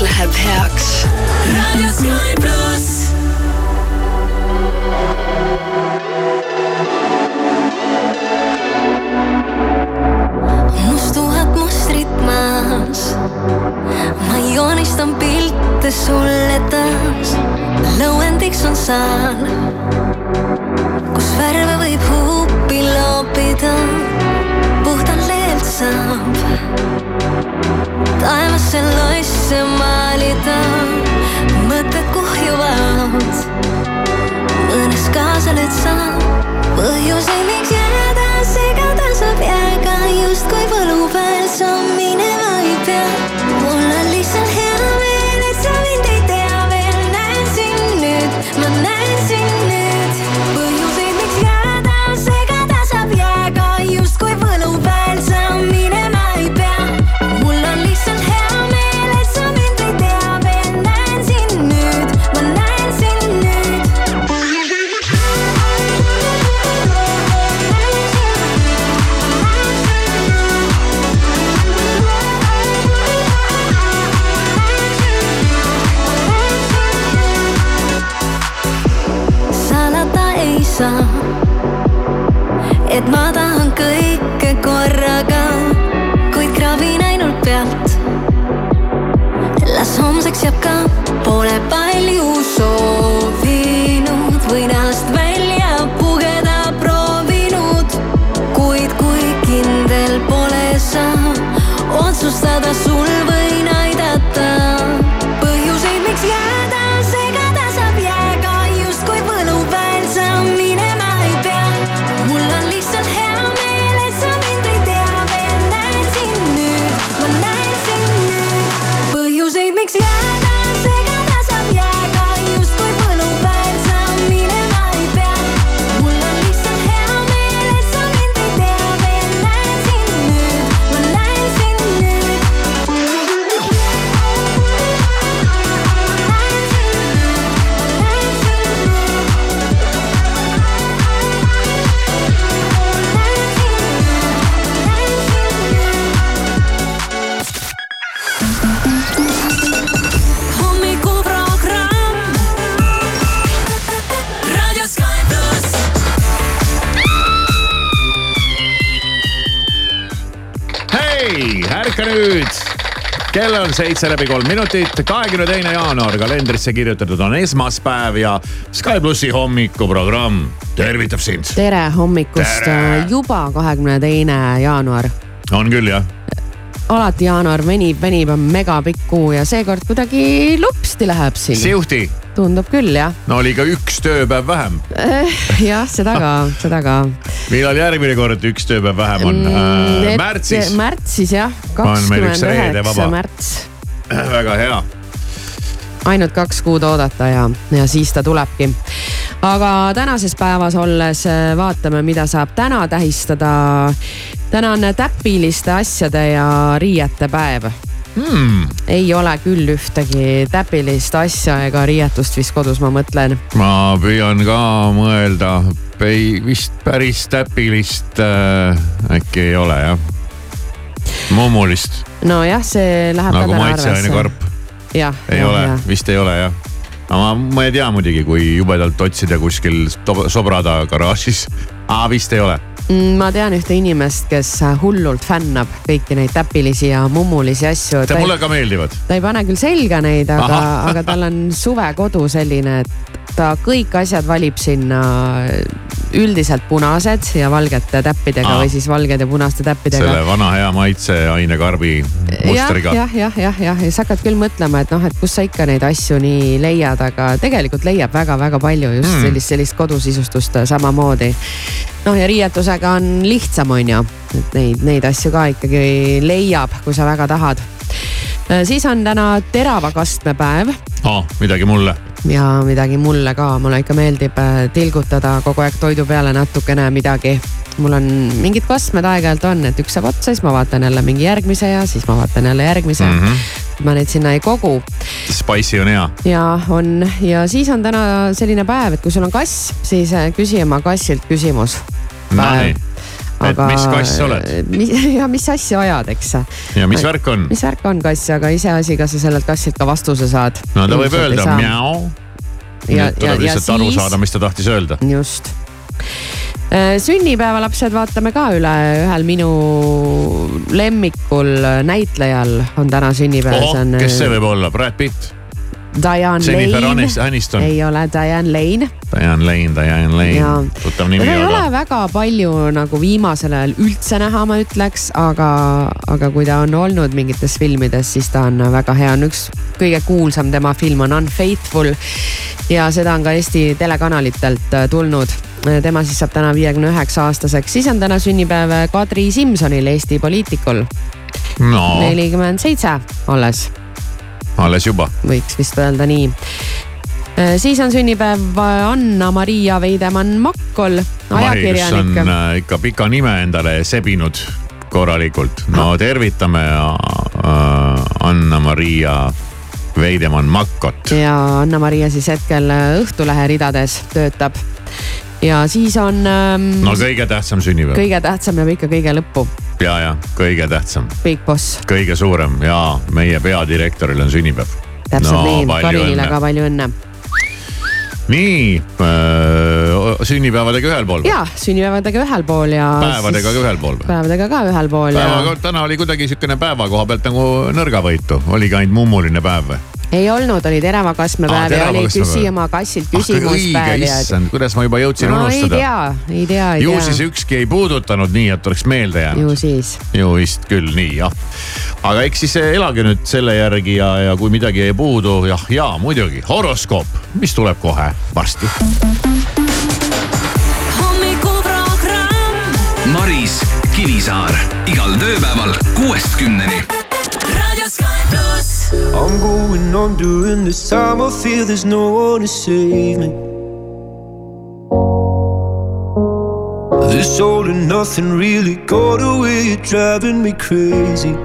kõik läheb heaks. raadio Sky pluss. mustuvad mustrid maas. ma joonistan pilte sulle taas. lõuendiks on saal, kus värve võib huupi loopida. Taevasse loisse maalida. mõtted kuhjuvad, mõnes kaasa lööd sa põhjuseid, miks jääda segada saab jääga. Justkui võlupäev sa minema et ma tahan kõike korraga, kuid kraavin ainult pealt. las homseks jääb ka, pole palju soovinud seitse läbi kolm minutit, kahekümne teine jaanuar, kalendrisse kirjutatud on esmaspäev ja Sky plussi hommikuprogramm tervitab sind. tere hommikust Tere!, juba kahekümne teine jaanuar on küll jah, alati jaanuar venib, venib, on megapikk kuu ja seekord kuidagi lupsti läheb siin. siuhti, tundub küll jah no oli ka üks tööpäev vähem. eh,. jah, seda ka, seda ka. millal järgmine kord üks tööpäev vähem on äh,? märtsis, märtsis jah, kakskümmend üheksa märts. väga hea. ainult kaks kuud oodata ja, ja siis ta tulebki. aga tänases päevas olles äh, vaatame, mida saab täna tähistada. täna on täpiliste asjade ja riiete päev Hmm, ei ole küll ühtegi täpilist asja ega riietust vist kodus, ma mõtlen. ma püüan ka mõelda, ei vist päris täpilist äh, äkki ei ole jah. mummulist nojah, see läheb nagu ka täna maitseainekarp jah, ei ole, vist ei ole jah. aga ma, ma ei tea muidugi, kui jubedalt otsida kuskil sobrada garaažis. aa, vist ei ole. Mm, ma tean ühte inimest, kes hullult fännab kõiki neid täpilisi ja mummulisi asju. Mulle ka meeldivad. ta ei pane küll selga neid, aga aga tal on suvekodu selline, et ta kõik asjad valib sinna üldiselt punased ja valgete täppidega Aa. või siis valged ja punaste täppidega selle vana hea maitseainekarbi jah, mustriga. jah, jah, jah, jah, ja sa hakkad küll mõtlema, et noh, et kus sa ikka neid asju nii leiad, aga tegelikult leiab väga-väga palju just Hmm. mm. sellist, sellist kodusisustust samamoodi. noh, ja riietusega on lihtsam, on ju, et neid, neid asju ka ikkagi leiab, kui sa väga tahad. siis on täna terava kastme päev aa, midagi mulle. Ja midagi mulle ka, mulle ikka meeldib äh, tilgutada kogu aeg toidu peale natukene midagi mul on mingid kastmed aeg-ajalt on, et üks saab otsa, siis ma vaatan jälle mingi järgmise ja siis ma vaatan jälle järgmise mm. -hmm. ma neid sinna ei kogu Spicy on hea. ja on ja siis on täna selline päev, et kui sul on kass, siis äh, küsi oma kassilt küsimus. Nonii, Et mis kass sa oled? ja mis asja ajad, eks. ja mis värk on? mis värk on kass, aga iseasi, kas sa sellelt kassilt ka vastuse saad. no ta võib öelda mjau. nüüd tuleb lihtsalt aru saada, mis ta tahtis öelda. just Äh, sünnipäevalapsed vaatame ka üle, ühel minu lemmikul näitlejal on täna sünnipäev. kes see võib olla, Brad Pitt? Diane Jennifer Lane. Aniston. ei ole, Diane Lane. Diane Lane, Diane Lane, tuttav nimi. ei ole väga palju nagu viimasel ajal üldse näha, ma ütleks, aga, aga kui ta on olnud mingites filmides, siis ta on väga hea, on üks kõige kuulsam tema film on Unfaithful. ja seda on ka Eesti telekanalitelt tulnud tema siis saab täna viiekümne üheksa aastaseks, siis on täna sünnipäev Kadri Simsonil, Eesti poliitikul no.. nelikümmend seitse alles. Alles juba. võiks vist öelda nii. siis on sünnipäev Anna-Maria Veidemann-Makkol, ajakirjanik. on äh, ikka pika nime endale sebinud korralikult. no tervitame äh, Anna-Maria Veidemann-Makkot. ja Anna-Maria siis hetkel Õhtulehe ridades töötab ja siis on ähm,. no kõige tähtsam sünnipäev. kõige tähtsam jääb ikka kõige lõppu. ja, ja kõige tähtsam. Big Boss. kõige suurem ja meie peadirektoril on sünnipäev. täpselt no, nii, Karinile ka palju õnne nii äh,, sünnipäevadega ühel pool. ja, sünnipäevadega ühel pool ja. päevadega ka ühel pool. päevadega ka ühel pool. päevaga ja... täna oli kuidagi sihukene päeva koha pealt nagu nõrgavõitu, oligi ainult mummuline päev või? Ei olnud, oli teravakasmepäev ja oli küsi oma kassilt ah, küsimuspäev. issand, kuidas ma juba jõudsin no, unustada. ei tea, ei tea, ei ju tea. siis ükski ei puudutanud nii, et oleks meelde jäänud. ju siis. ju vist küll nii jah. aga eks siis elage nüüd selle järgi ja, ja kui midagi jäi puudu, jah, ja muidugi horoskoop, mis tuleb kohe varsti. Maris Kivisaar igal tööpäeval kuuest kümneni raadio Sky pluss. I'm going on during this time. I feel there's no one to save me. This all and nothing really got away. You're driving me crazy.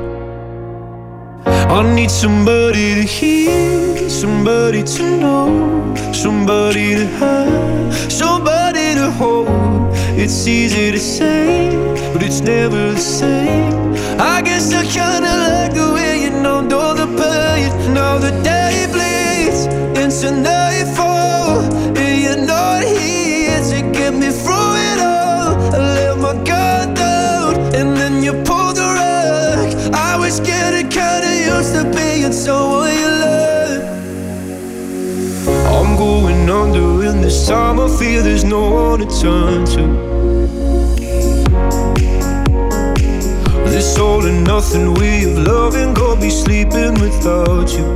I need somebody to hear, somebody to know, somebody to have, somebody to hold. It's easy to say, but it's never the same. I guess I kinda this time. I feel there's no one to turn to. And nothing way of loving, go be sleeping without you.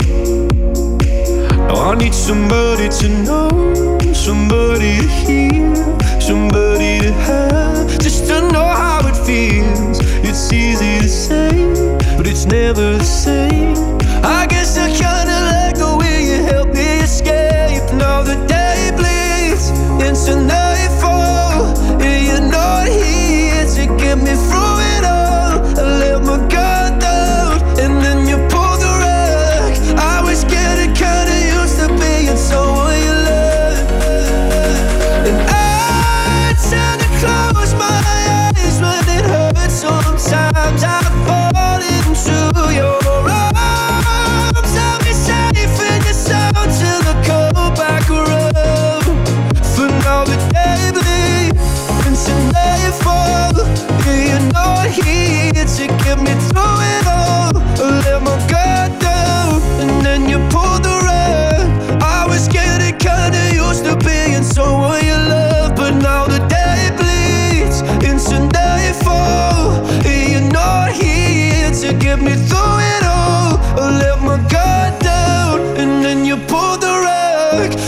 Now I need somebody to know, somebody to hear, somebody to have, just to know how it feels. It's easy to say, but it's never the same. I guess I kinda like the way you help me escape. Now the day bleeds into nightfall, and you're not here to get me through. I let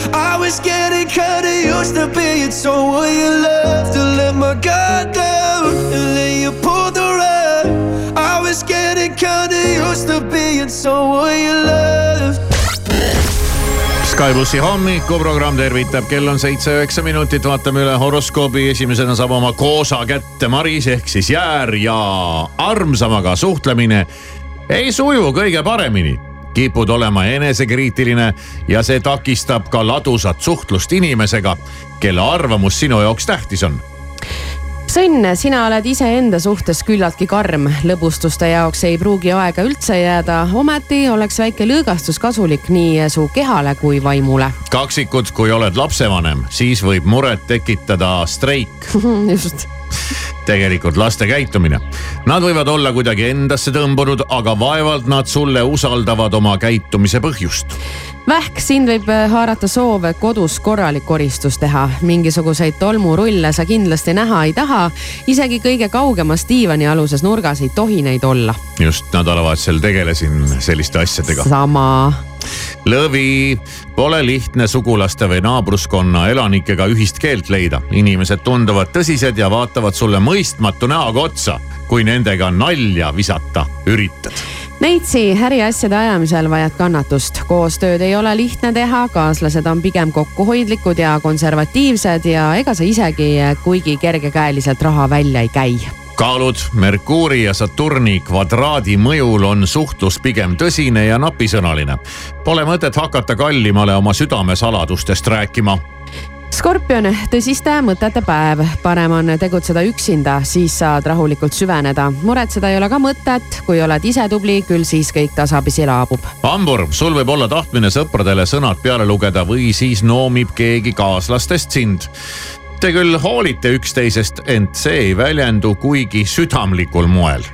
I was getting kinda used to being someone you love. To let my guard down, and then you pulled the rug. I was getting kinda used to being someone you love. Sky plussi hommikuprogramm tervitab, kell on seitse üheksa minutit, vaatame üle horoskoobi. esimesena saab oma koosa kätte Maris ehk siis jäär ja armsamaga suhtlemine ei suju kõige paremini. Kipud olema enesekriitiline ja see takistab ka ladusat suhtlust inimesega, kelle arvamus sinu jaoks tähtis on Sõnn, sina oled iseenda suhtes küllaltki karm, lõbustuste jaoks ei pruugi aega üldse jääda, ometi oleks väike lõõgastus kasulik nii su kehale kui vaimule. kaksikud, kui oled lapsevanem, siis võib muret tekitada streik. Just. Tegelikult laste käitumine. Nad võivad olla kuidagi endasse tõmbunud, aga vaevalt nad sulle usaldavad oma käitumise põhjust vähk, sind võib äh, haarata soov kodus korralik koristus teha. mingisuguseid tolmurulle sa kindlasti näha ei taha. isegi kõige kaugemas diivanialuses nurgas ei tohi neid olla. just nädalavahetusel tegelesin selliste asjadega. sama lõvi, pole lihtne sugulaste või naabruskonna elanikega ühist keelt leida. inimesed tunduvad tõsised ja vaatavad sulle mõistmatu näoga otsa, kui nendega nalja visata üritad Neitsi äriasjade ajamisel vajad kannatust. koostööd ei ole lihtne teha, kaaslased on pigem kokkuhoidlikud ja konservatiivsed ja ega sa isegi kuigi kergekäeliselt raha välja ei käi kaalud Merkuuri ja Saturni kvadraadi mõjul on suhtlus pigem tõsine ja napisõnaline. Pole mõtet hakata kallimale oma südamesaladustest rääkima skorpion, tõsiste mõtete päev, parem on tegutseda üksinda, siis saad rahulikult süveneda. muretseda ei ole ka mõtet, kui oled ise tubli, küll siis kõik tasapisi laabub. hambur, sul võib olla tahtmine sõpradele sõnad peale lugeda või siis noomib keegi kaaslastest sind. Te küll hoolite üksteisest, ent see ei väljendu kuigi südamlikul moel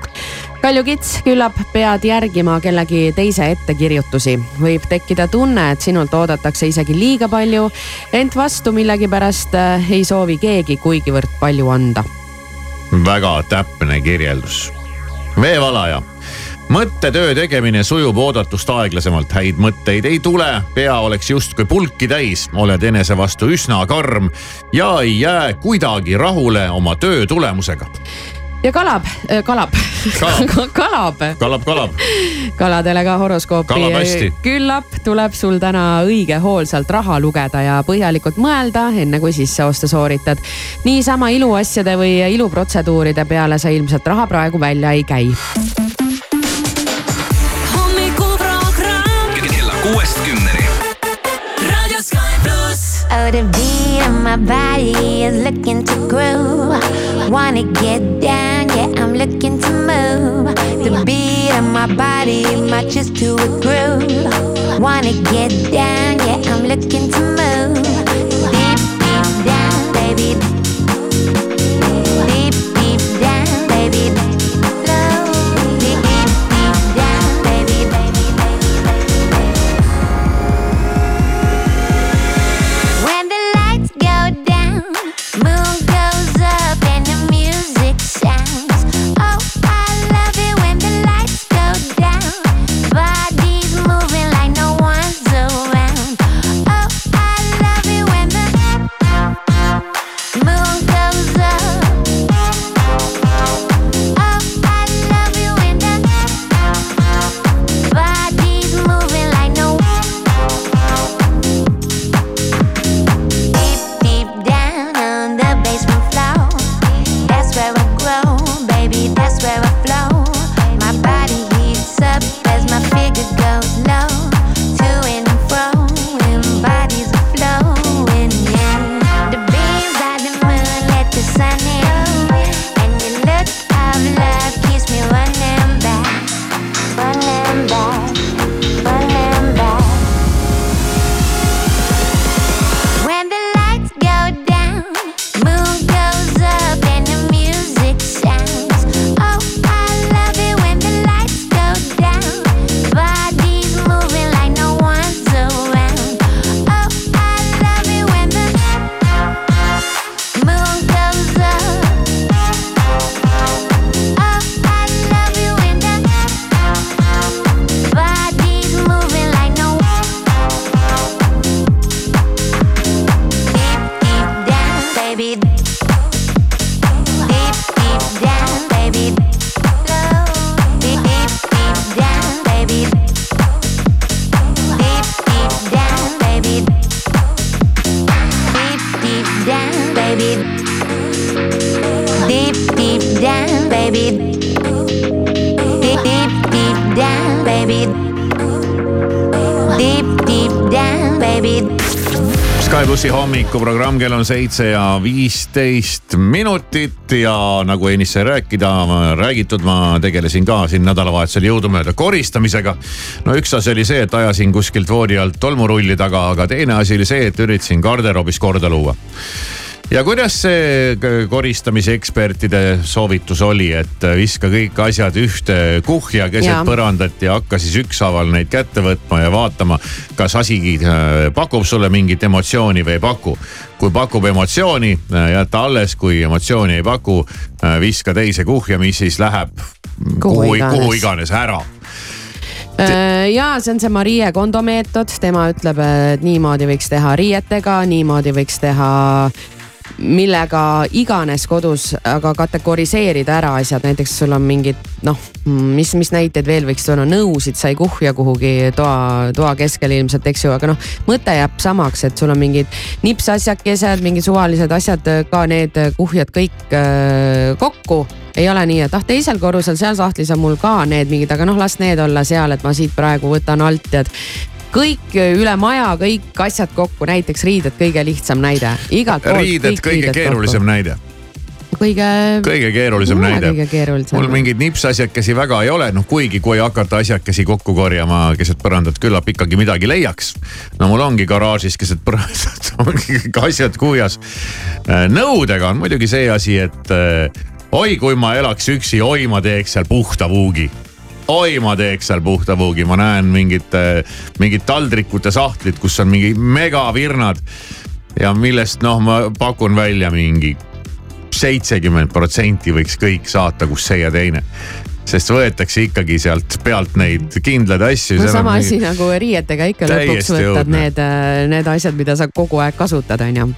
Kalju Kits, küllap pead järgima kellegi teise ettekirjutusi. võib tekkida tunne, et sinult oodatakse isegi liiga palju, ent vastu millegipärast äh, ei soovi keegi kuigivõrd palju anda. väga täpne kirjeldus. veevalaja mõttetöö tegemine sujub oodatust aeglasemalt, häid mõtteid ei tule, pea oleks justkui pulki täis, oled enese vastu üsna karm ja ei jää kuidagi rahule oma töö tulemusega ja kalab, kalab, Kalab. kalab kalab, kalab. kaladele ka horoskoopi. Küllap tuleb sul täna õige hoolsalt raha lugeda ja põhjalikult mõelda, enne kui sisseoste sooritad. niisama iluasjade või iluprotseduuride peale sa ilmselt raha praegu välja ei käi. kella kuuest kümneni. Oh, the beat of my body is looking to groove. Wanna get down, yeah, I'm looking to move. The beat of my body matches to a groove. Wanna get down, yeah, I'm looking to move. Deep, deep down, baby. Hommikuprogramm, kell on seitse ja viisteist minutit ja nagu ennist sai rääkida, räägitud, ma tegelesin ka siin nädalavahetusel jõudumööda koristamisega. no üks asi oli see, et ajasin kuskilt voodi alt tolmurulli taga, aga teine asi oli see, et üritasin garderoobis korda luua ja kuidas see koristamise ekspertide soovitus oli, et viska kõik asjad ühte kuhja keset Jaa. põrandat ja hakka siis ükshaaval neid kätte võtma ja vaatama, kas asi äh, pakub sulle mingit emotsiooni või ei paku. kui pakub emotsiooni, jäta alles, kui emotsiooni ei paku, viska teise kuhja, mis siis läheb Kuhu kuhu, iganes. kuhu iganes ära Äh, ja see on see Marie Kondo meetod, tema ütleb, et niimoodi võiks teha riietega, niimoodi võiks teha millega iganes kodus, aga kategoriseerida ära asjad, näiteks sul on mingid noh, mis, mis näiteid veel võiks tuua, no nõusid sai kuhja kuhugi toa, toa keskele ilmselt, eks ju, aga noh, mõte jääb samaks, et sul on mingid nipsasjakesed, mingid suvalised asjad, ka need kuhjad kõik äh, kokku. Ei ole nii, et ah teisel korrusel seal sahtlis on mul ka need mingid, aga noh, las need olla seal, et ma siit praegu võtan alt ja et kõik üle maja, kõik asjad kokku, näiteks riided, kõige lihtsam näide. igalt poolt riided, kõige riided keerulisem kokku. näide kõige. kõige keerulisem Mulle näide. mul mingeid nipsasjakesi väga ei ole, noh kuigi kui hakata asjakesi kokku korjama keset põrandat, küllap ikkagi midagi leiaks. no mul ongi garaažis keset põrandat ongi kõik asjad kuhjas. nõudega on muidugi see asi, et eh, oi, kui ma elaks üksi, oi, ma teeks seal puhta vuugi oi, ma teeks seal puhta vuugi, ma näen mingit, mingit taldrikute sahtlit, kus on mingi megavirnad. ja millest noh, ma pakun välja mingi seitsekümmend protsenti võiks kõik saata, kus see ja teine. sest võetakse ikkagi sealt pealt neid kindlaid asju. no sama asi nagu riietega ikka lõpuks võtad õudne. need, need asjad, mida sa kogu aeg kasutad, on ju.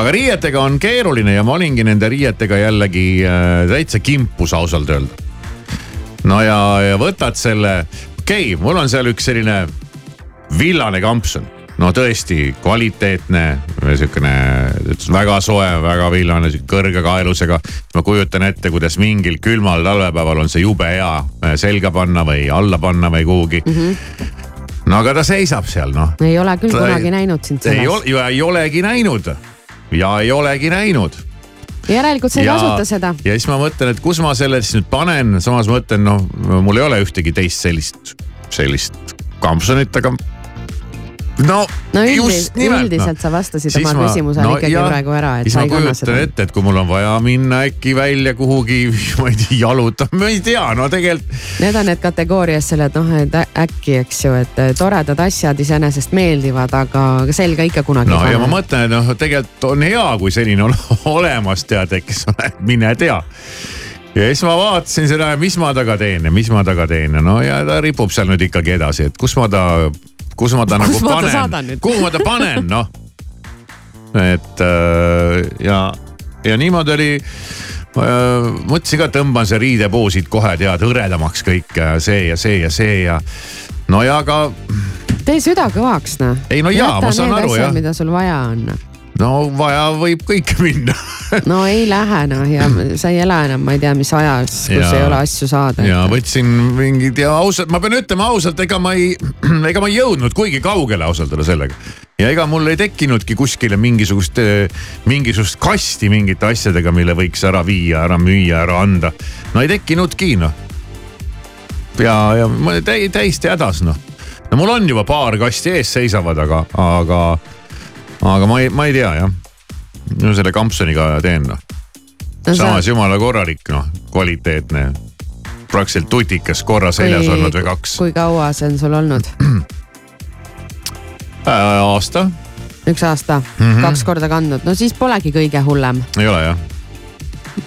aga riietega on keeruline ja ma olingi nende riietega jällegi äh, täitsa kimpus ausalt öelda. No ja, ja võtad selle, okei okay,, mul on seal üks selline villane kampsun no tõesti kvaliteetne, sihukene väga soe, väga villane, sihuke kõrge kaelusega. ma kujutan ette, kuidas mingil külmal talvepäeval on see jube hea äh, selga panna või alla panna või kuhugi mm. -hmm. no aga ta seisab seal noh ei ole küll Ta ei- kunagi näinud sind ei selles. ole ja ei olegi näinud ja ei olegi näinud. Järelikult sa ei kasuta seda. ja siis ma mõtlen, et kus ma selle siis nüüd panen, samas mõtlen, noh, mul ei ole ühtegi teist sellist, sellist kampsunit, aga no, no üldis, just nimelt, üldiselt noh. sa vastasid Siis oma ma- küsimusele no ikkagi jah, praegu ära, et sa ei kanna seda. ette, et kui mul on vaja minna äkki välja kuhugi, ma ei tea, jalutama, ma ei tea, no tegelikult Need on need kategooriasse, et noh, et äkki, eks ju, et toredad asjad iseenesest meeldivad, aga selga ikka kunagi no ei ja ma pane. mõtlen, et noh, tegelikult on hea, kui selline on olemas, tead, eks ole, mine tea. ja siis ma vaatasin seda, mis ma temaga teen ja mis ma temaga teen ja no ja ta ripub seal nüüd ikkagi edasi, et kus ma ta, kus ma ta Kus nagu ma panen kuhu ma ta panen, noh. et äh, ja, ja niimoodi oli äh, mõtlesin ka, tõmban see riidepuu siit kohe tead hõredamaks kõik see ja see ja see ja no ja aga tee süda kõvaks noh. Ei, no jaa, ma saan aru, jah. mida sul vaja on. No vaja võib kõike minna no ei lähe noh ja sa ei ela enam, ma ei tea, mis ajas, kus Jaa. ei ole asju saada. ja võtsin mingid ja ausalt, ma pean ütlema ausalt, ega ma ei, ega ma ei jõudnud kuigi kaugele ausalt öelda sellega. ja ega mul ei tekkinudki kuskile mingisugust, mingisugust kasti mingite asjadega, mille võiks ära viia, ära müüa, ära anda. no ei tekkinudki noh. ja, ja ma täi, täiesti hädas noh. no mul on juba paar kasti ees seisavad, aga, aga, aga ma ei, ma ei tea jah. no selle kampsuniga teen noh No sa- samas jumala korralik noh, kvaliteetne. praktiliselt tutikas korra seljas Kui- olnud või kaks. kui kaua see on sul olnud? aasta, üks aasta mm. -hmm. kaks korda kandnud, no siis polegi kõige hullem. ei ole jah?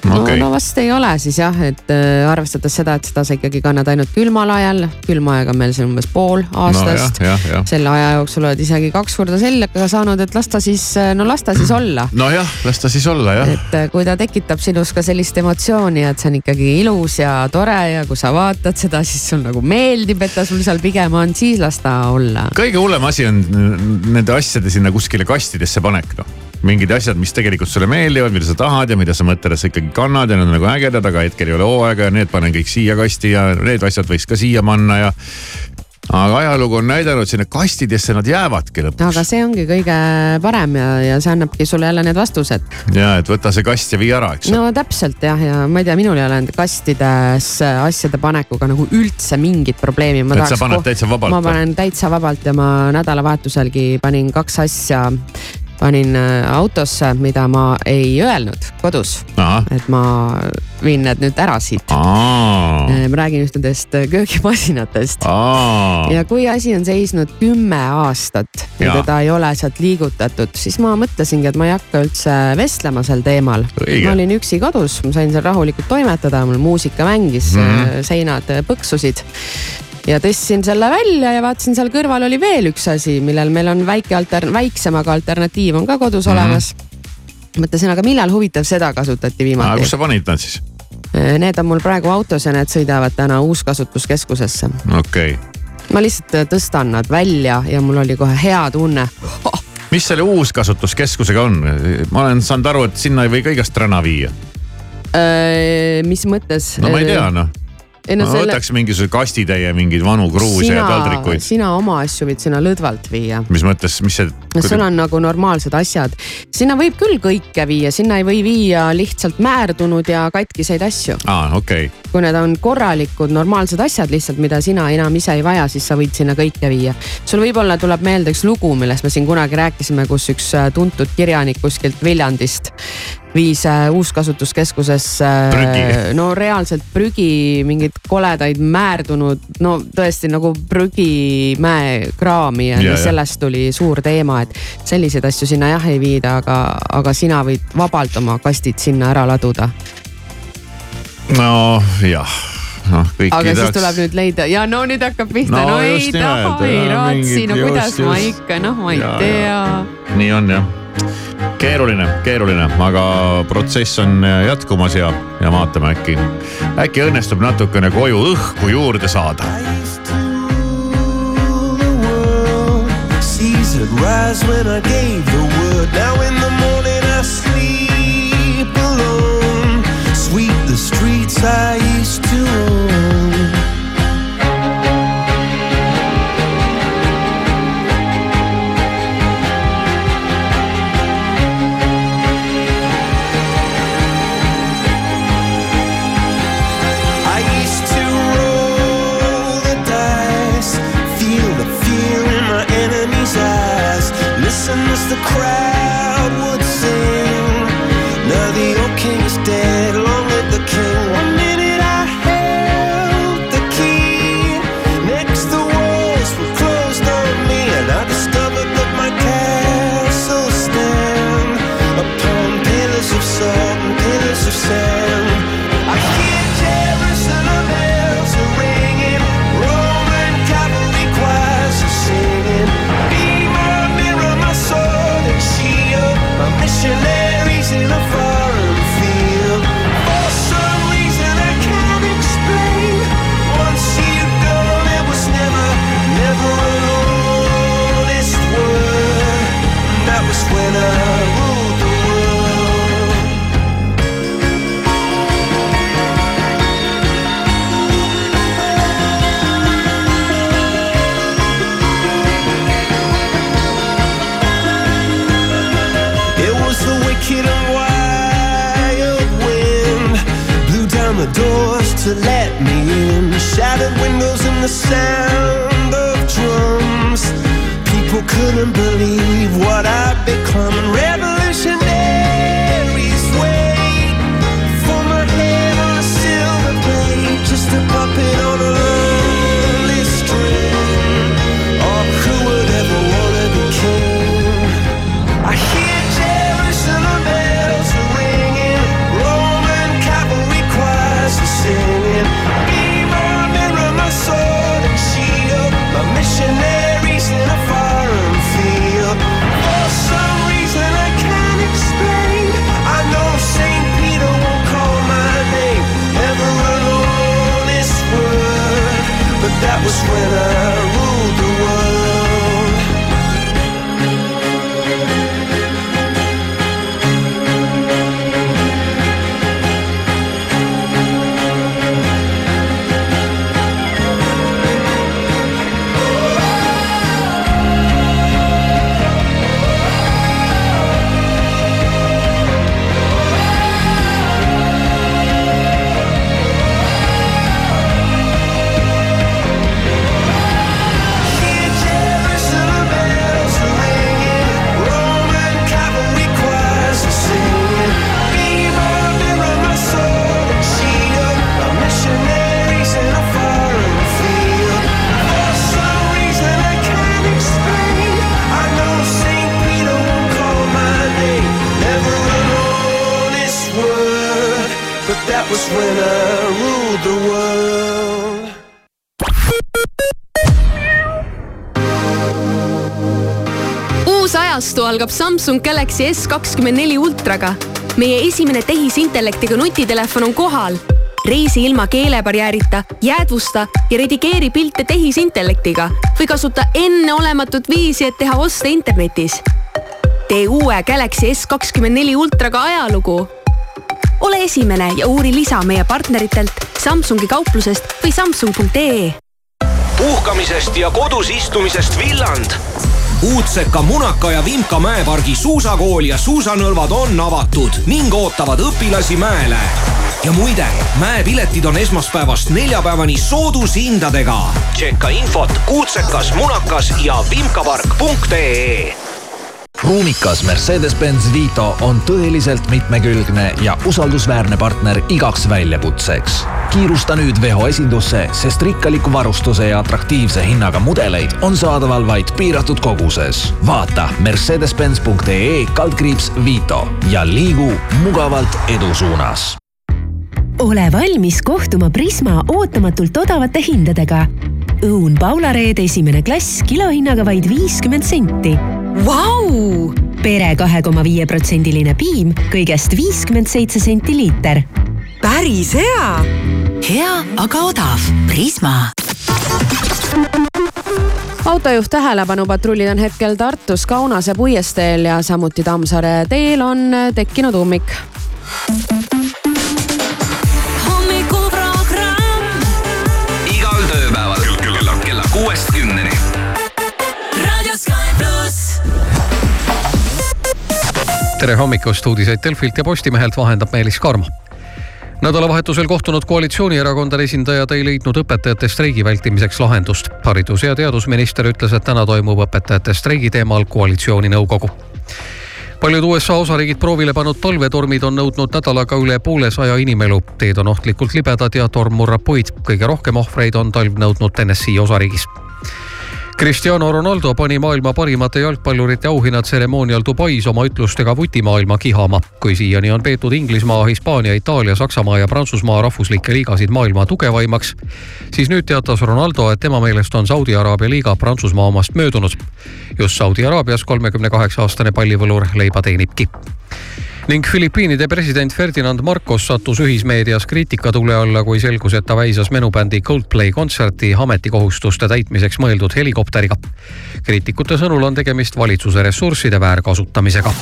No, okei no vast ei ole siis jah, et äh, arvestades seda, et seda sa ikkagi kannad ainult külmal ajal, külma aeg on meil siin umbes pool aastast no, selle aja jooksul oled isegi kaks korda sellega saanud, et las ta siis, no las ta siis olla. nojah, las ta siis olla jah. et äh, kui ta tekitab sinus ka sellist emotsiooni, et see on ikkagi ilus ja tore ja kui sa vaatad seda, siis sul nagu meeldib, et ta sul seal pigem on, siis las ta olla. kõige hullem asi on nende asjade sinna kuskile kastidesse panek noh mingid asjad, mis tegelikult sulle meeldivad, mida sa tahad ja mida sa sa ikkagi kannad ja need on nagu ägedad, aga hetkel ei ole hooaega ja need panen kõik siia kasti ja need asjad võiks ka siia panna ja. aga ajalugu on näidanud, sinna kastidesse nad jäävadki lõpuks. aga see ongi kõige parem ja, ja see annabki sulle jälle need vastused. ja et võta see kast ja vii ära, eks. no täpselt jah, ja ma ei tea, minul ei ole nende kastides asjade panekuga nagu üldse mingit probleemi. et sa paned täitsa vabalt? ma panen täitsa vabalt ja ma nädalavahetuselgi panin kaks asja panin äh, autosse, mida ma ei öelnud kodus. et ma viin need nüüd ära siit. Äh, ma räägin ühtedest äh, köögimasinatest. ja kui asi on seisnud kümme aastat ja, ja teda ei ole sealt liigutatud, siis ma mõtlesingi, et ma ei hakka üldse vestlema sel teemal. ma olin üksi kodus, ma sain seal rahulikult toimetada, mul muusika mängis mm, -hmm. seinad põksusid ja tõstsin selle välja ja vaatasin, seal kõrval oli veel üks asi, millel meil on väike alter-, väiksem, aga alternatiiv on ka kodus mm -hmm. olemas. mõtlesin, aga millal huvitav seda kasutati viimati? kus sa panid nad siis? Äh, need on mul praegu autos ja need sõidavad täna uuskasutuskeskusesse. okei okay. ma lihtsalt äh, tõstan nad välja ja mul oli kohe hea tunne oh.. mis selle uuskasutuskeskusega on? ma olen saanud aru, et sinna ei või kõigest räna viia. Äh, mis mõttes? no ma ei tea noh ei no, selle... võtaks mingisuguse kastitäie mingeid vanu kruuse sina, ja taldrikuid. sina oma asju võid sinna lõdvalt viia. mis mõttes, mis see? no sul on nagu normaalsed asjad. sinna võib küll kõike viia, sinna ei või viia lihtsalt määrdunud ja katkiseid asju. aa, okei okay. kui need on korralikud normaalsed asjad lihtsalt, mida sina enam ise ei vaja, siis sa võid sinna kõike viia. sul võib-olla tuleb meelde üks lugu, millest me siin kunagi rääkisime, kus üks tuntud kirjanik kuskilt Viljandist viis äh, uuskasutuskeskusesse no reaalselt prügi, mingeid koledaid määrdunud, no tõesti nagu prügimäekraami ja, ja, ja sellest tuli suur teema, et selliseid asju sinna jah ei viida, aga, aga sina võid vabalt oma kastid sinna ära laduda. no jah noh, kõiki aga tahaks. siis tuleb nüüd leida ja no nüüd hakkab pihta, no, no ei taha, ei raatsi, no kuidas just, ma ikka, noh, ma ei ja, tea. nii on jah keeruline, keeruline, aga protsess on jätkumas ja, ja vaatame äkki, äkki õnnestub natukene koju õhku juurde saada. Season rise when I gave the word. Now in the crowd to let me in. Shattered windows and the sound of drums. People couldn't believe what I'd become. Revolutionaries wait for my head on a silver plate, just a puppet on a lonely string. Oh, who would ever wanna be king? I hear shield, my algab Samsung Galaxy S kakskümmend neli ultraga. meie esimene tehisintellektiga nutitelefon on kohal. reisi ilma keelebarjäärita, jäädvusta ja redigeeri pilte tehisintellektiga või kasuta enneolematut viisi, et teha oste internetis. tee uue Galaxy S kakskümmend neli ultraga ajalugu. ole esimene ja uuri lisa meie partneritelt Samsungi kauplusest või samsung.ee puhkamisest ja kodus istumisest villand. Uudseka, Munaka ja Vimka mäepargi suusakool ja suusanõlvad on avatud ning ootavad õpilasi mäele. ja muide, mäepiletid on esmaspäevast neljapäevani soodushindadega. tšekka infot Kuutsekas, Munakas ja vimkapark.ee ruumikas Mercedes-Benz Vito on tõeliselt mitmekülgne ja usaldusväärne partner igaks väljakutseks. kiirusta nüüd Veho esindusse, sest rikkaliku varustuse ja atraktiivse hinnaga mudeleid on saadaval vaid piiratud koguses. vaata mercedes-benz.ee kaldkriips Vito ja liigu mugavalt edu suunas ole valmis kohtuma Prisma ootamatult odavate hindadega. õun Paula Reed esimene klass kilohinnaga vaid viiskümmend senti Vau! pere kahe koma viie protsendiline piim kõigest viiskümmend seitse senti liiter. päris hea! hea, aga odav. Prisma autojuht tähelepanupatrullid on hetkel Tartus Kaunase puiesteel ja samuti Tammsaare teel on tekkinud ummik. Tere hommikust, uudiseid Delfilt ja Postimehelt vahendab Meelis Karmo nädalavahetusel kohtunud koalitsioonierakondade esindajad ei leidnud õpetajate streigi vältimiseks lahendust. haridus- ja teadusminister ütles, et täna toimub õpetajate streigi teemal koalitsiooninõukogu paljud USA osariigid proovile pannud talvetormid on nõudnud nädalaga üle poolesaja inimelu. teed on ohtlikult libedad ja torm murrab puid. kõige rohkem ohvreid on talv nõudnud Tennessee osariigis. Cristiano Ronaldo pani maailma parimate jalgpallurite auhinnatseremoonial Dubais oma ütlustega vutimaailma kihama. kui siiani on peetud Inglismaa, Hispaania, Itaalia, Saksamaa ja Prantsusmaa rahvuslikke liigasid maailma tugevaimaks, siis nüüd teatas Ronaldo, et tema meelest on Saudi Araabia liiga Prantsusmaa omast möödunud. just Saudi Araabias kolmekümne kaheksa aastane pallivõlur leiba teenibki ning Filipiinide president Ferdinand Marcos sattus ühismeedias kriitika tule alla, kui selgus, et ta väisas menubändi Coldplay kontserti ametikohustuste täitmiseks mõeldud helikopteriga. kriitikute sõnul on tegemist valitsuse ressursside väärkasutamisega.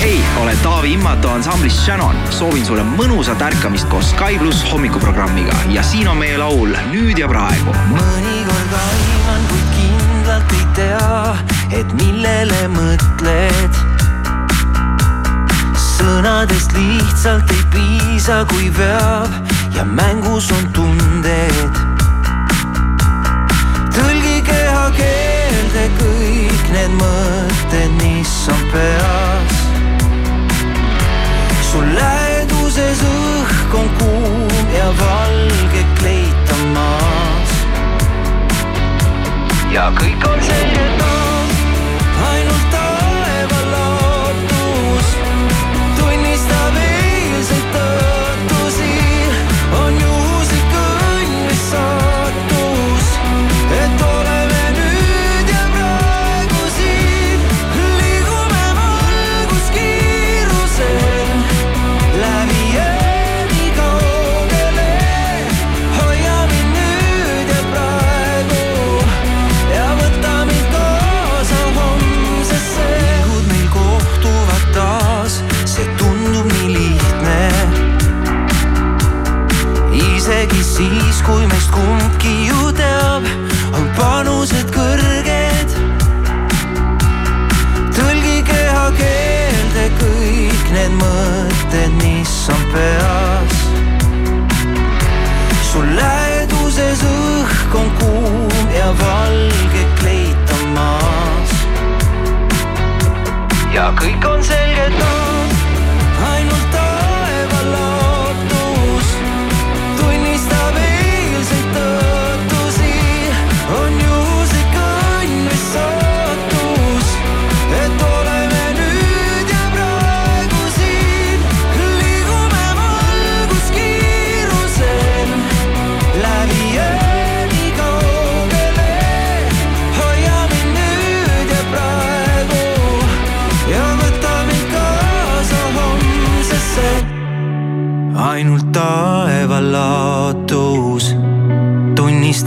hei, olen Taavi Immato ansamblist Shannon. soovin sulle mõnusat ärkamist koos Sky pluss hommikuprogrammiga ja siin on meie laul Nüüd ja praegu. mõnikord aiman, kuid kindlalt ei tea, et millele mõtled. sõnadest lihtsalt ei piisa, kui veab ja mängus on tunded. tõlgi kehakeelde kõik need mõtted, mis on peas. sul läheduses õhk on kuum ja valge kleit on maas. ja kõik on selge taas, need mõtted, mis on peas. sul läheduses õhk on kuum ja valge kleit on maas. ja kõik on selge taas,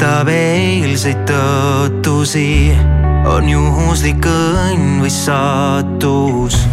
mõistab eilseid tõotusi, on juhuslik õnn või saatus.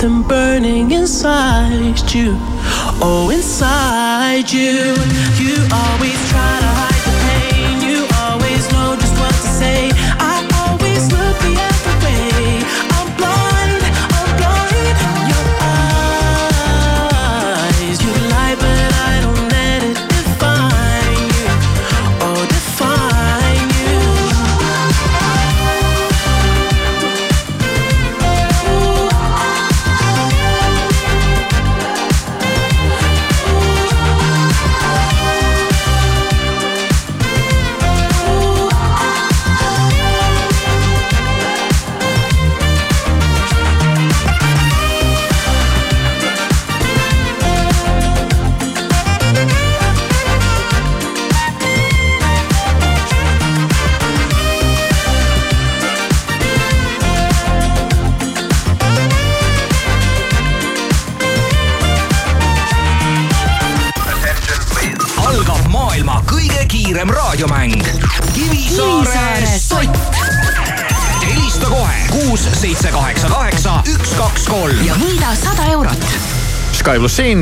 something burning inside you. Oh, inside you.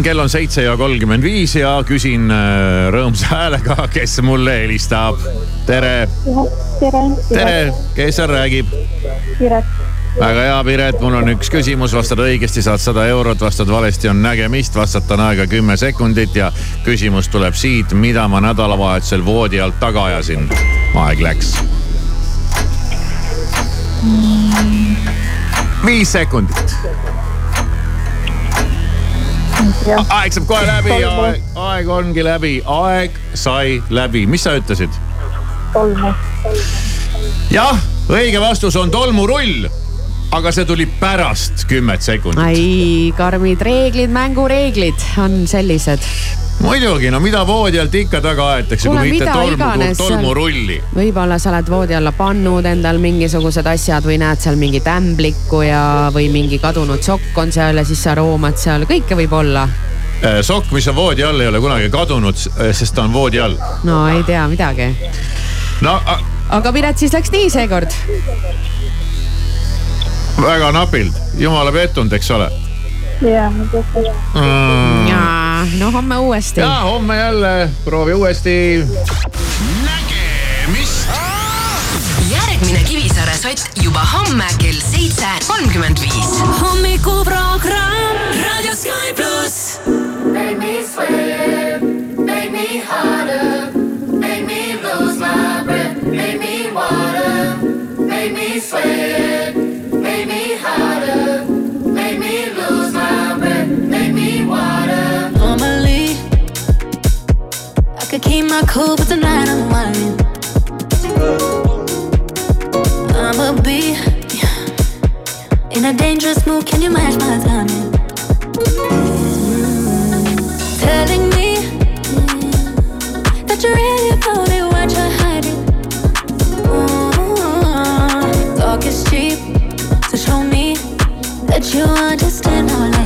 kell on seitse ja kolmkümmend viis ja küsin äh, rõõmsa häälega, kes mulle helistab. tere. tere. tere, kes seal räägib? Piret. väga hea, Piret, mul on üks küsimus, vastad õigesti, saad sada eurot, vastad valesti, on nägemist, vastata on aega kümme sekundit ja küsimus tuleb siit, mida ma nädalavahetusel voodi alt taga ajasin. aeg läks. viis sekundit aeg saab kohe läbi, aeg, aeg ongi läbi, aeg sai läbi, mis sa ütlesid? tolmu. jah, õige vastus on tolmurull, aga see tuli pärast kümmet sekundit. ai, karmid reeglid, mängureeglid on sellised. muidugi, no mida voodi alt ikka taga aetakse, kui mitte tolmu tolmurulli. võib-olla sa oled voodi alla pannud endal mingisugused asjad või näed seal mingit ämblikku ja, või mingi kadunud sokk on seal ja siis sa roomad seal, kõike võib olla. Äh, sokk, mis on voodi all, ei ole kunagi kadunud, sest ta on voodi all. no ei tea midagi. no aga Piret, siis läks nii seekord. väga napilt, jumala pettunud, eks ole jaa, ma mm.. jaa, no homme uuesti. ja homme jälle, proovi uuesti. järgmine Kivisaare sott juba homme kell seitse kolmkümmend viis. hommikuprogramm Raadio Sky pluss. Make me sweat, make me harder, make me lose my breath, make me water, make me sweat, keep my cool, but tonight I'm whining. I'ma be in a dangerous mood. Can you match my timing? Telling me that you're really about it, what you're hiding. Ooh, Talk is cheap, so show me that you understand how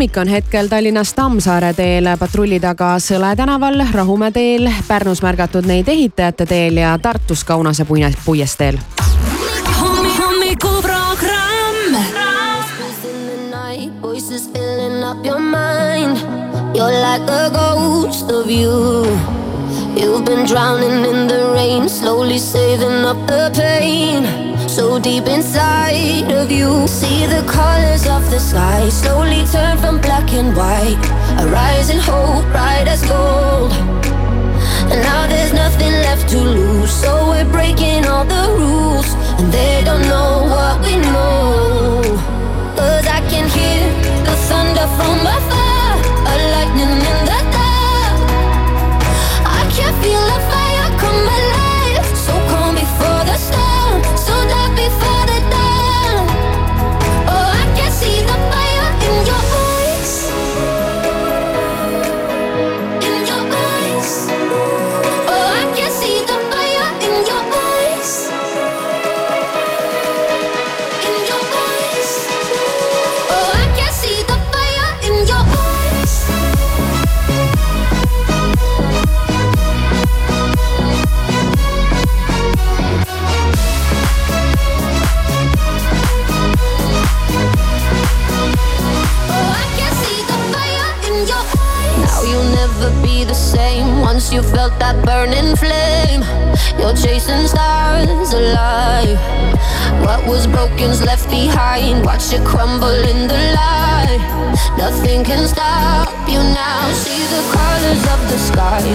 ummik on hetkel Tallinnas Tammsaare teel, patrulli taga Sõle tänaval, Rahumäe teel, Pärnus märgatud neid Ehitajate teel ja Tartus Kaunase puiesteel. hommikuprogramm. Voices filling up your mind. You're like a ghost of you. You've been drowning in the rain, slowly saving up the pain. So deep inside of you, see the colors of the sky slowly turn from black and white. A rising hope, bright as gold. And now there's nothing left to lose, so we're breaking all the rules, and they don't know what we know. Cause I can hear the thunder from afar,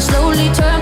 slowly turn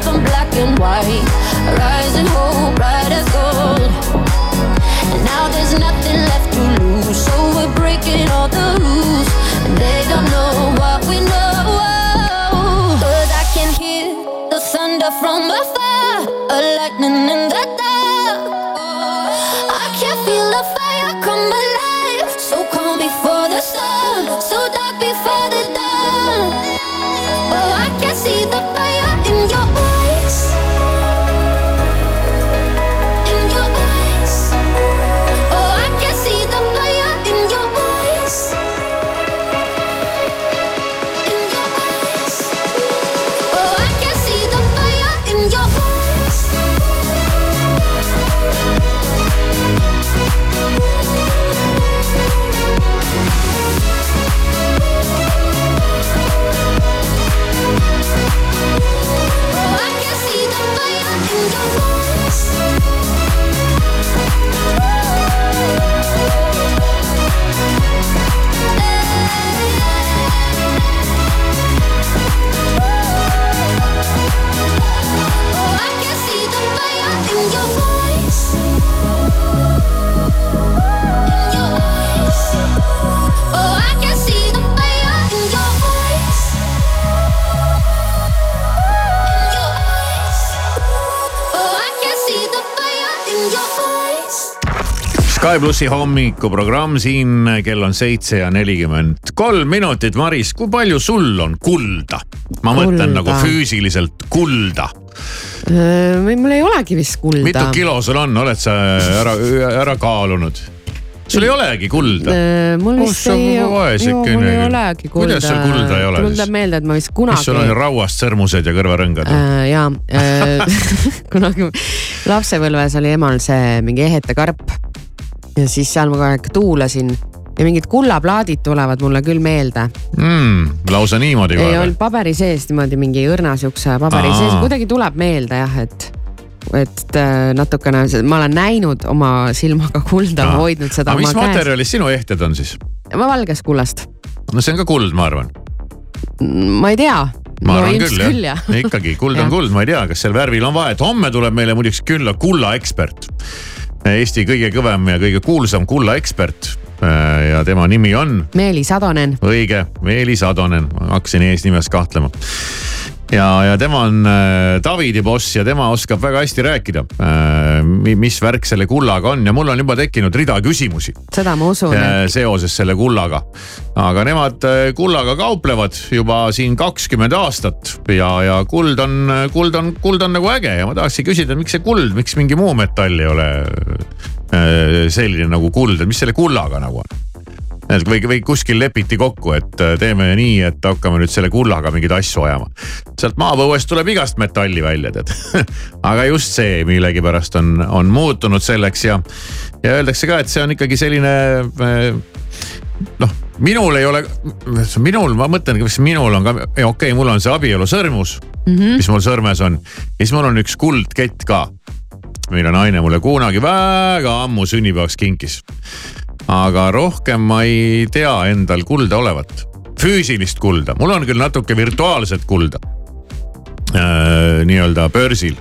Sky plussi hommikuprogramm siin, kell on seitse ja nelikümmend kolm minutit. Maris, kui palju sul on kulda? ma mõtlen Kulda. nagu füüsiliselt kulda. mul ei olegi vist kulda. mitu kilo sul on, oled sa ära, ära kaalunud? sul ei olegi kulda? Mul vist Oh, ei, vaesekene mul ei olegi kulda. Kuidas sul kulda ei ole mul siis? tuleb meelde, et ma vist mis sul on kunagi. rauast sõrmused ja kõrvarõngad? Äh, jaa äh, kunagi lapsepõlves oli emal see mingi ehetekarp ja siis seal ma kogu aeg tuulasin ja mingid kullaplaadid tulevad mulle küll meelde. mm,. lausa niimoodi ei kohe olnud? paberi sees niimoodi mingi õrna siukse paberi Aa. sees, kuidagi tuleb meelde jah, et et äh, natukene, ma olen näinud oma silmaga kulda, hoidnud seda aga mis materjalist sinu ehted on siis? ma valgest kullast, no see on ka kuld, ma arvan. ma ei tea. ma arvan ilmselt küll jah, jah., ikkagi kuld on kuld, ma ei tea, kas sel värvil on vahet, homme tuleb meile muideks külla kullaekspert. Eesti kõige kõvem ja kõige kuulsam kullaekspert ja tema nimi on Meelis Atonen, õige, Meelis Atonen, hakkasin eesnimes kahtlema. ja, ja tema on äh, Davidi boss ja tema oskab väga hästi rääkida äh,, mis värk selle kullaga on ja mul on juba tekkinud rida küsimusi seda ma usun. äh, seoses selle kullaga. aga nemad kullaga kauplevad juba siin kakskümmend aastat ja, ja kuld on, kuld on, kuld on nagu äge ja ma tahaksin küsida, miks see kuld, miks mingi muu metall ei ole selline nagu kuld, et mis selle kullaga nagu on? Et või, või kuskil lepiti kokku, et äh, teeme nii, et hakkame nüüd selle kullaga mingeid asju ajama. sealt maapõuest tuleb igast metalli välja, tead. aga just see millegipärast on, on muutunud selleks ja, ja öeldakse ka, et see on ikkagi selline äh, noh, minul ei ole, minul, ma mõtlen, kas minul on ka, okei okay,, mul on see abielusõrmus mm, -hmm. mis mul sõrmes on ja siis mul on üks kuldkett ka mille naine mulle kunagi väga ammu sünnipäevaks kinkis. Aga rohkem ma ei tea endal kulda olevat, füüsilist kulda, mul on küll natuke virtuaalset kulda äh,. nii-öelda börsil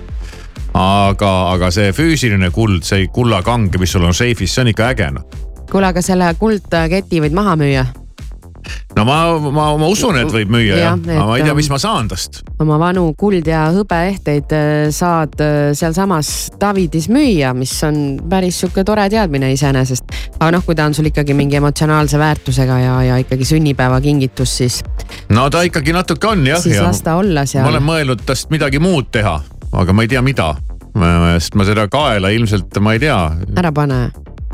aga, aga see füüsiline kuld, see kullakang, mis sul on seifis, see on ikka äge noh. kuule, aga selle kuldketi võid maha müüa? No ma, ma, ma usun, et võib müüa jah, aga ma ei tea, mis ma saan tast. oma vanu kuld ja hõbeehteid äh, saad äh, sealsamas Davidis müüa, mis on päris sihuke tore teadmine iseenesest. aga noh, kui ta on sul ikkagi mingi emotsionaalse väärtusega ja, ja ikkagi sünnipäevakingitus, siis. no ta ikkagi natuke on jah. siis las ta olla seal. ma olen mõelnud tast midagi muud teha, aga ma ei tea, mida sest ma seda kaela ilmselt, ma ei tea. ära pane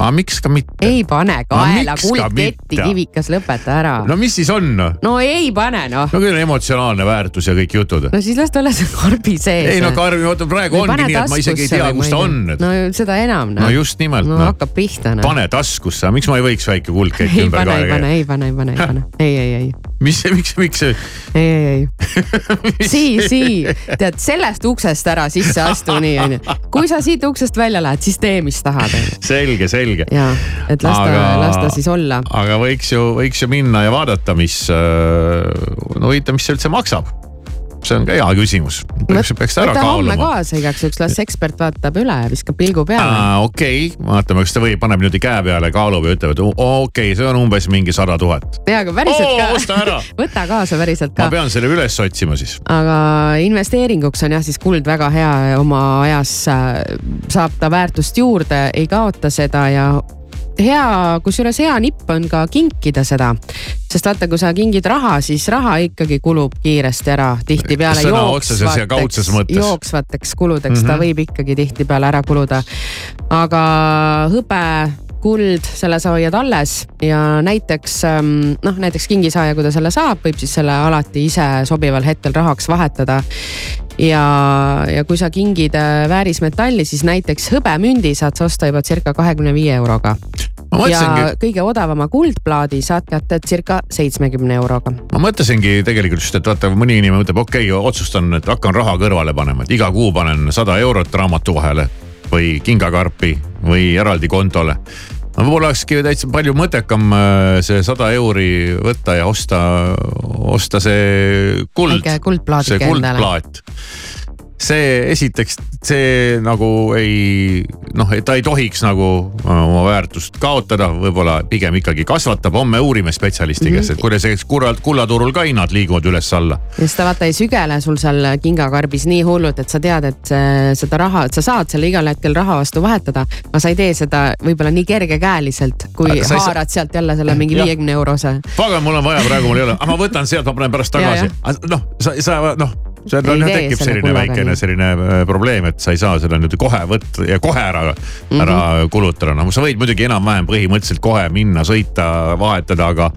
aga miks ka mitte? ei pane kaela kuldketti, kivikas, lõpeta ära. no mis siis on? no ei pane noh. no küll on emotsionaalne väärtus ja kõik jutud. no siis las ta olla seal karbi sees. ei no karbi, oota praegu ongi nii, et ma isegi ei tea, kus ta on. no seda enam noh. no just nimelt. no hakkab pihta noh. pane taskusse, miks ma ei võiks väike kuldkett ümber kaela käia? ei pane, ei pane, ei pane, ei pane, ei, ei, ei. mis, miks, miks see? ei, ei, ei. Sii, Sii, tead sellest uksest ära sisse astu, nii onju. kui sa siit uksest välja lähed, siis tee, mis tahad. selge, selge. Ja, et las ta, las ta siis olla. aga võiks ju, võiks ju minna ja vaadata, mis, no huvitav, mis see üldse maksab see on ka hea küsimus. võta homme kaasa igaks juhuks, las ekspert vaatab üle, viskab pilgu peale. okei okay., vaatame, kas ta või paneb niimoodi käe peale, kaalub ja ütleb, et okei okay,, see on umbes mingi sada tuhat. jaa, aga päriselt ka. osta ära võta kaasa päriselt ka. ma pean selle üles otsima siis. aga investeeringuks on jah siis kuld väga hea, oma ajas äh, saab ta väärtust juurde, ei kaota seda ja hea, kusjuures hea nipp on ka kinkida seda. sest vaata, kui sa kingid raha, siis raha ikkagi kulub kiiresti ära, tihtipeale jooksvateks, jooksvateks kuludeks mm -hmm. ta mhm. võib ikkagi tihtipeale ära kuluda. aga hõbe kuld, selle sa hoiad alles ja näiteks ähm, noh, näiteks kingisaaja, kui ta selle saab, võib siis selle alati ise sobival hetkel rahaks vahetada ja, ja kui sa kingid äh, väärismetalli, siis näiteks hõbemündi saad sa osta juba circa kahekümne viie euroga. ja kõige odavama kuldplaadi saad kätte circa seitsmekümne euroga. ma mõtlesingi tegelikult just, et vaata, mõni inimene mõtleb, okei okay,, otsustan, et hakkan raha kõrvale panema, et iga kuu panen sada eurot raamatu vahele või kingakarpi või eraldi kontole no võib-olla olekski täitsa palju mõttekam äh, see sada euri võtta ja osta, osta see kuld. see kuldplaat see esiteks, see nagu ei noh, ta ei tohiks nagu äh, oma väärtust kaotada, võib-olla pigem ikkagi kasvatab. homme uurime spetsialisti käest mm -hmm., et kuidas see kullalt, kullaturul ka hinnad liiguvad üles-alla. just ta vaata ei sügele sul seal kingakarbis nii hullult, et sa tead, et seda raha, et sa saad selle igal hetkel raha vastu vahetada. aga sa ei tee seda võib-olla nii kergekäeliselt, kui haarad sa... sealt jälle selle mingi viiekümne eurose. pagan, mul on vaja, praegu mul ei ole, aga ma võtan sealt, ma panen pärast tagasi. noh, sa, sa noh seal on, tekib selline väikene selline äh, probleem, et sa ei saa seda nüüd kohe võtta ja kohe ära mm, -hmm. ära kulutada, noh sa võid muidugi enam-vähem põhimõtteliselt kohe minna, sõita, vahetada, aga.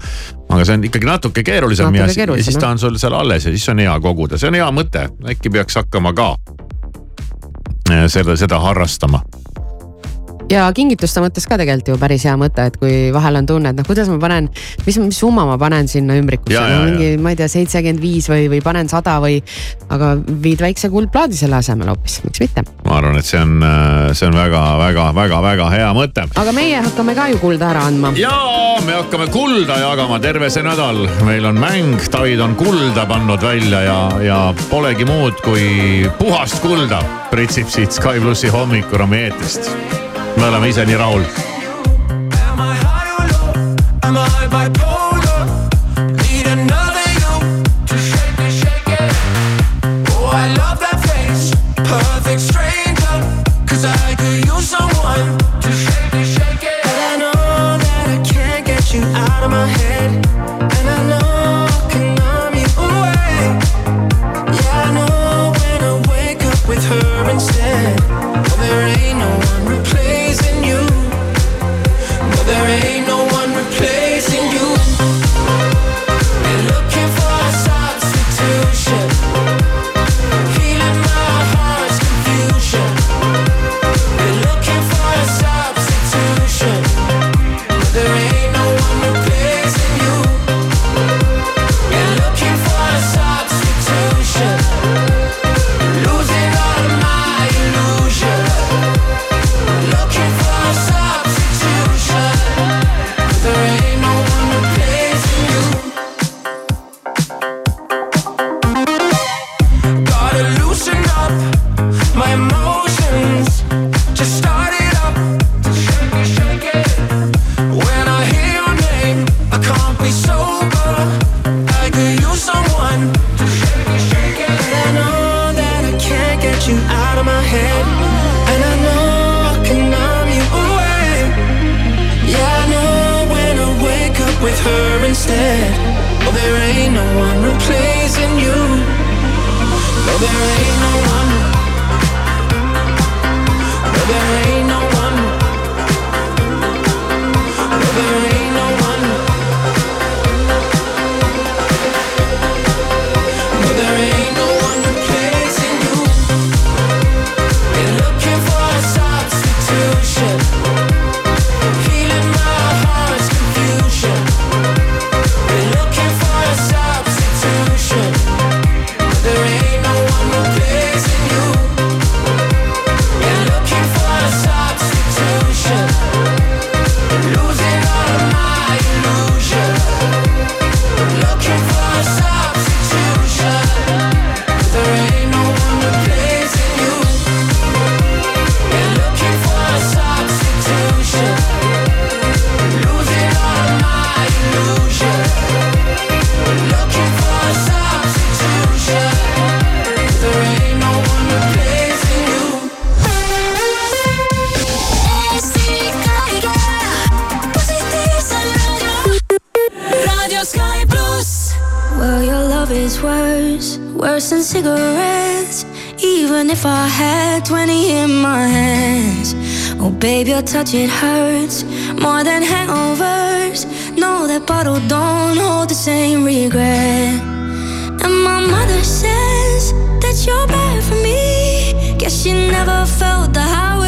aga see on ikkagi natuke keerulisem natuke ja, keerulisem, ja siis ta on sul seal alles ja siis on hea koguda, see on hea mõte, äkki peaks hakkama ka äh, seda, seda harrastama ja kingituste mõttes ka tegelikult ju päris hea mõte, et kui vahel on tunne, et noh, kuidas ma panen, mis, mis summa ma panen sinna ümbrikusse, no mingi, ma ei tea, seitsekümmend viis või, või panen sada või. aga viid väikse kuldplaadi selle asemel hoopis, miks mitte. ma arvan, et see on, see on väga-väga-väga-väga hea mõte. aga meie hakkame ka ju kulda ära andma. ja me hakkame kulda jagama terve see nädal, meil on mäng, David on kulda pannud välja ja, ja polegi muud kui puhast kulda pritsib siit Sky plussi hommikurammi eetrist me oleme ise nii rahul. Am I bipolar? Even if I had 20 in my hands. Oh, babe, your touch, it hurts more than hangovers. No, that bottle don't hold the same regret. And my mother says that you're bad for me. Guess she never felt the high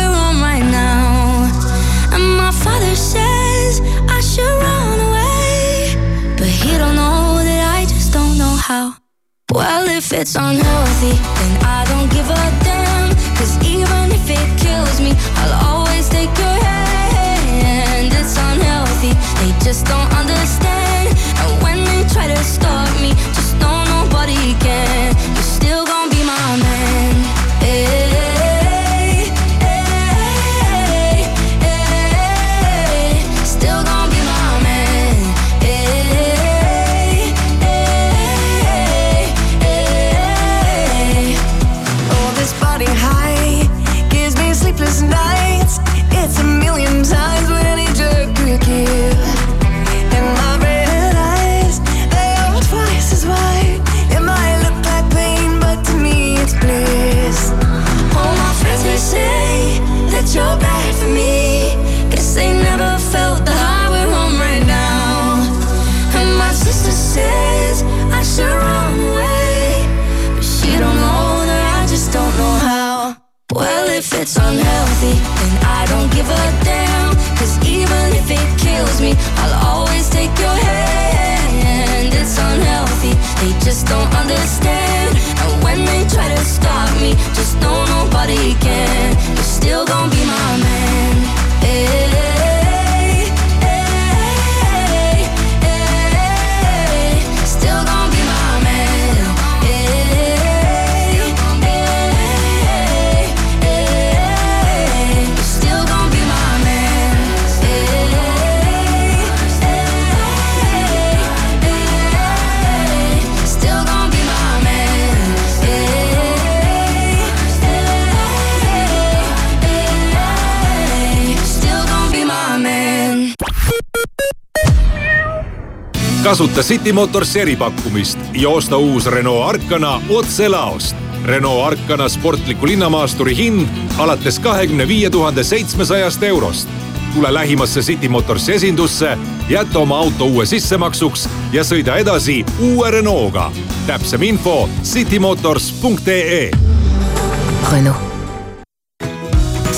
if it's unhealthy, then I don't give a damn. Cause even if it kills me, I'll always take your hand. It's unhealthy, they just don't understand. And when they try to stop It's unhealthy, then I don't give a damn. Cause even if it kills me, I'll always take your hand. It's unhealthy, they just don't understand. And when they try to stop me, just know nobody can. You're still gonna kasuta City Motors eripakkumist ja osta uus Renault Arkana otse laost. Renault Arkana sportliku linnamaasturi hind alates kahekümne viie tuhande seitsmesajast eurost. tule lähimasse City Motorsi esindusse, jäta oma auto uue sissemaksuks ja sõida edasi uue Renault'ga. täpsem info citymotors.ee. Renault.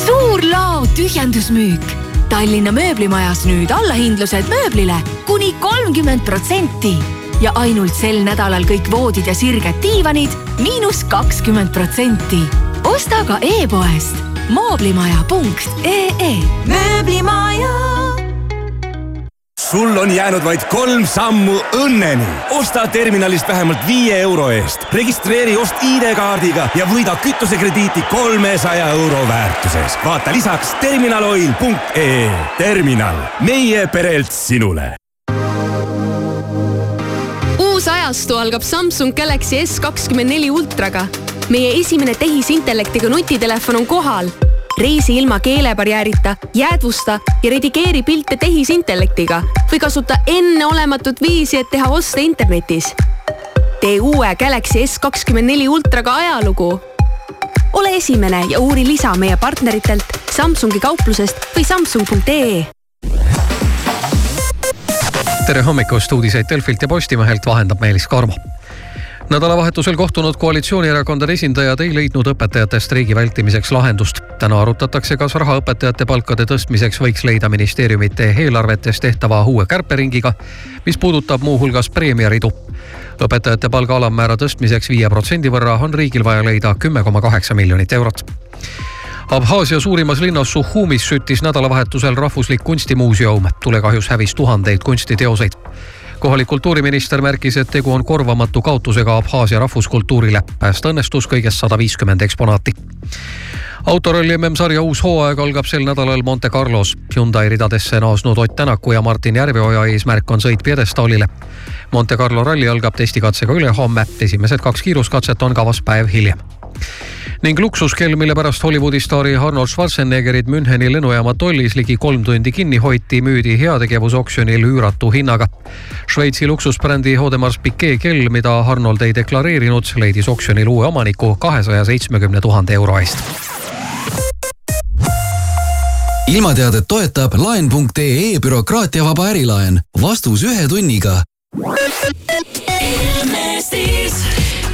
suur lao tühjendusmüük. Tallinna mööblimajas nüüd allahindlused mööblile kuni kolmkümmend protsenti ja ainult sel nädalal kõik voodid ja sirged diivanid miinus kakskümmend protsenti. osta ka e-poest mooblimaja.ee. mööblimaja. Sul on jäänud vaid kolm sammu õnneni. osta terminalist vähemalt viie euro eest, registreeri ost ID-kaardiga ja võida kütusekrediiti kolmesaja euro väärtuses. vaata lisaks terminaloil.ee. terminal, meie perelt sinule uus ajastu algab Samsung Galaxy S kakskümmend neli ultraga. meie esimene tehisintellektiga nutitelefon on kohal reisi ilma keelebarjäärita, jäädvusta ja redigeeri pilte tehisintellektiga või kasuta enneolematut viisi, et teha oste internetis. tee uue Galaxy S24 ultraga ajalugu. ole esimene ja uuri lisa meie partneritelt Samsungi kauplusest või samsung.ee tere hommikust, uudiseid Delfilt ja Postimehelt vahendab Meelis Karmo nädalavahetusel kohtunud koalitsioonierakondade esindajad ei leidnud õpetajate streigi vältimiseks lahendust. täna arutatakse, kas raha õpetajate palkade tõstmiseks võiks leida ministeeriumite eelarvetes tehtava uue kärperingiga, mis puudutab muuhulgas preemiaridu. õpetajate palga alammäära tõstmiseks viie protsendi võrra on riigil vaja leida kümme koma kaheksa miljonit eurot Abhaasia suurimas linnas Suhumis süttis nädalavahetusel rahvuslik kunstimuuseum. tulekahjus hävis tuhandeid kunstiteoseid kohalik kultuuriminister märkis, et tegu on korvamatu kaotusega Abhaasia rahvuskultuurile. päästa õnnestus kõigest sada viiskümmend eksponaati autoralli MM-sarja uus hooaeg algab sel nädalal Monte Carlos. Hyundai ridadesse naasnud Ott Tänaku ja Martin Järveoja eesmärk on sõit pjedestaalile. Monte Carlo ralli algab testikatsega ülehomme, esimesed kaks kiiruskatset on kavas päev hiljem ning luksuskell, mille pärast Hollywoodi staari Arnold Schwarzeneggerit Müncheni lennujaama tollis ligi kolm tundi kinni hoiti, müüdi heategevusoksjonil üüratu hinnaga. Šveitsi luksusbrändi Audemars Piguet kell, mida Arnold ei deklareerinud, leidis oksjonil uue omaniku kahesaja seitsmekümne tuhande euro eest ilmateadet toetab laen.ee bürokraatiavaba ärilaen. vastus ühe tunniga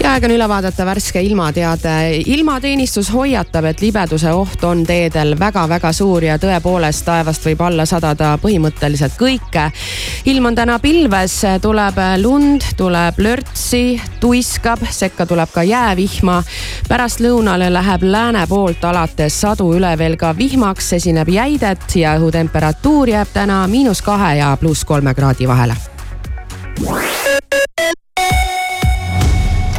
ja aeg on üle vaadata värske ilmateade. ilmateenistus hoiatab, et libeduse oht on teedel väga-väga suur ja tõepoolest taevast võib alla sadada põhimõtteliselt kõike. ilm on täna pilves, tuleb lund, tuleb lörtsi, tuiskab, sekka tuleb ka jäävihma. pärastlõunale läheb lääne poolt alates sadu üle veel ka vihmaks, esineb jäidet ja õhutemperatuur jääb täna miinus kahe ja pluss kolme kraadi vahele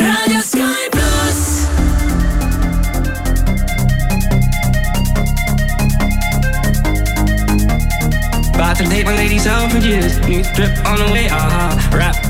Radio Sky Plus. About to date my lady selfridges. New strip on the way. Ah, rap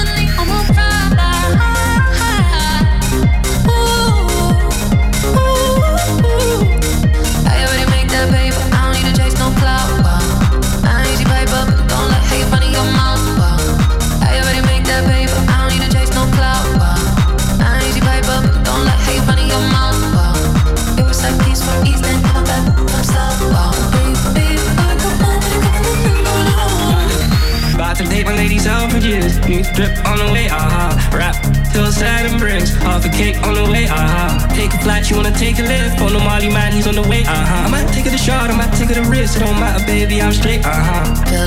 years. New drip on the way, aha. Rap till sad and bricks. Half a cake on the way, aha. Take a flight, you wanna take a lift. On the Molly man, he's on the way, aha. I might take it a shot, I might take it a risk. It don't matter, baby, I'm straight, aha. Feel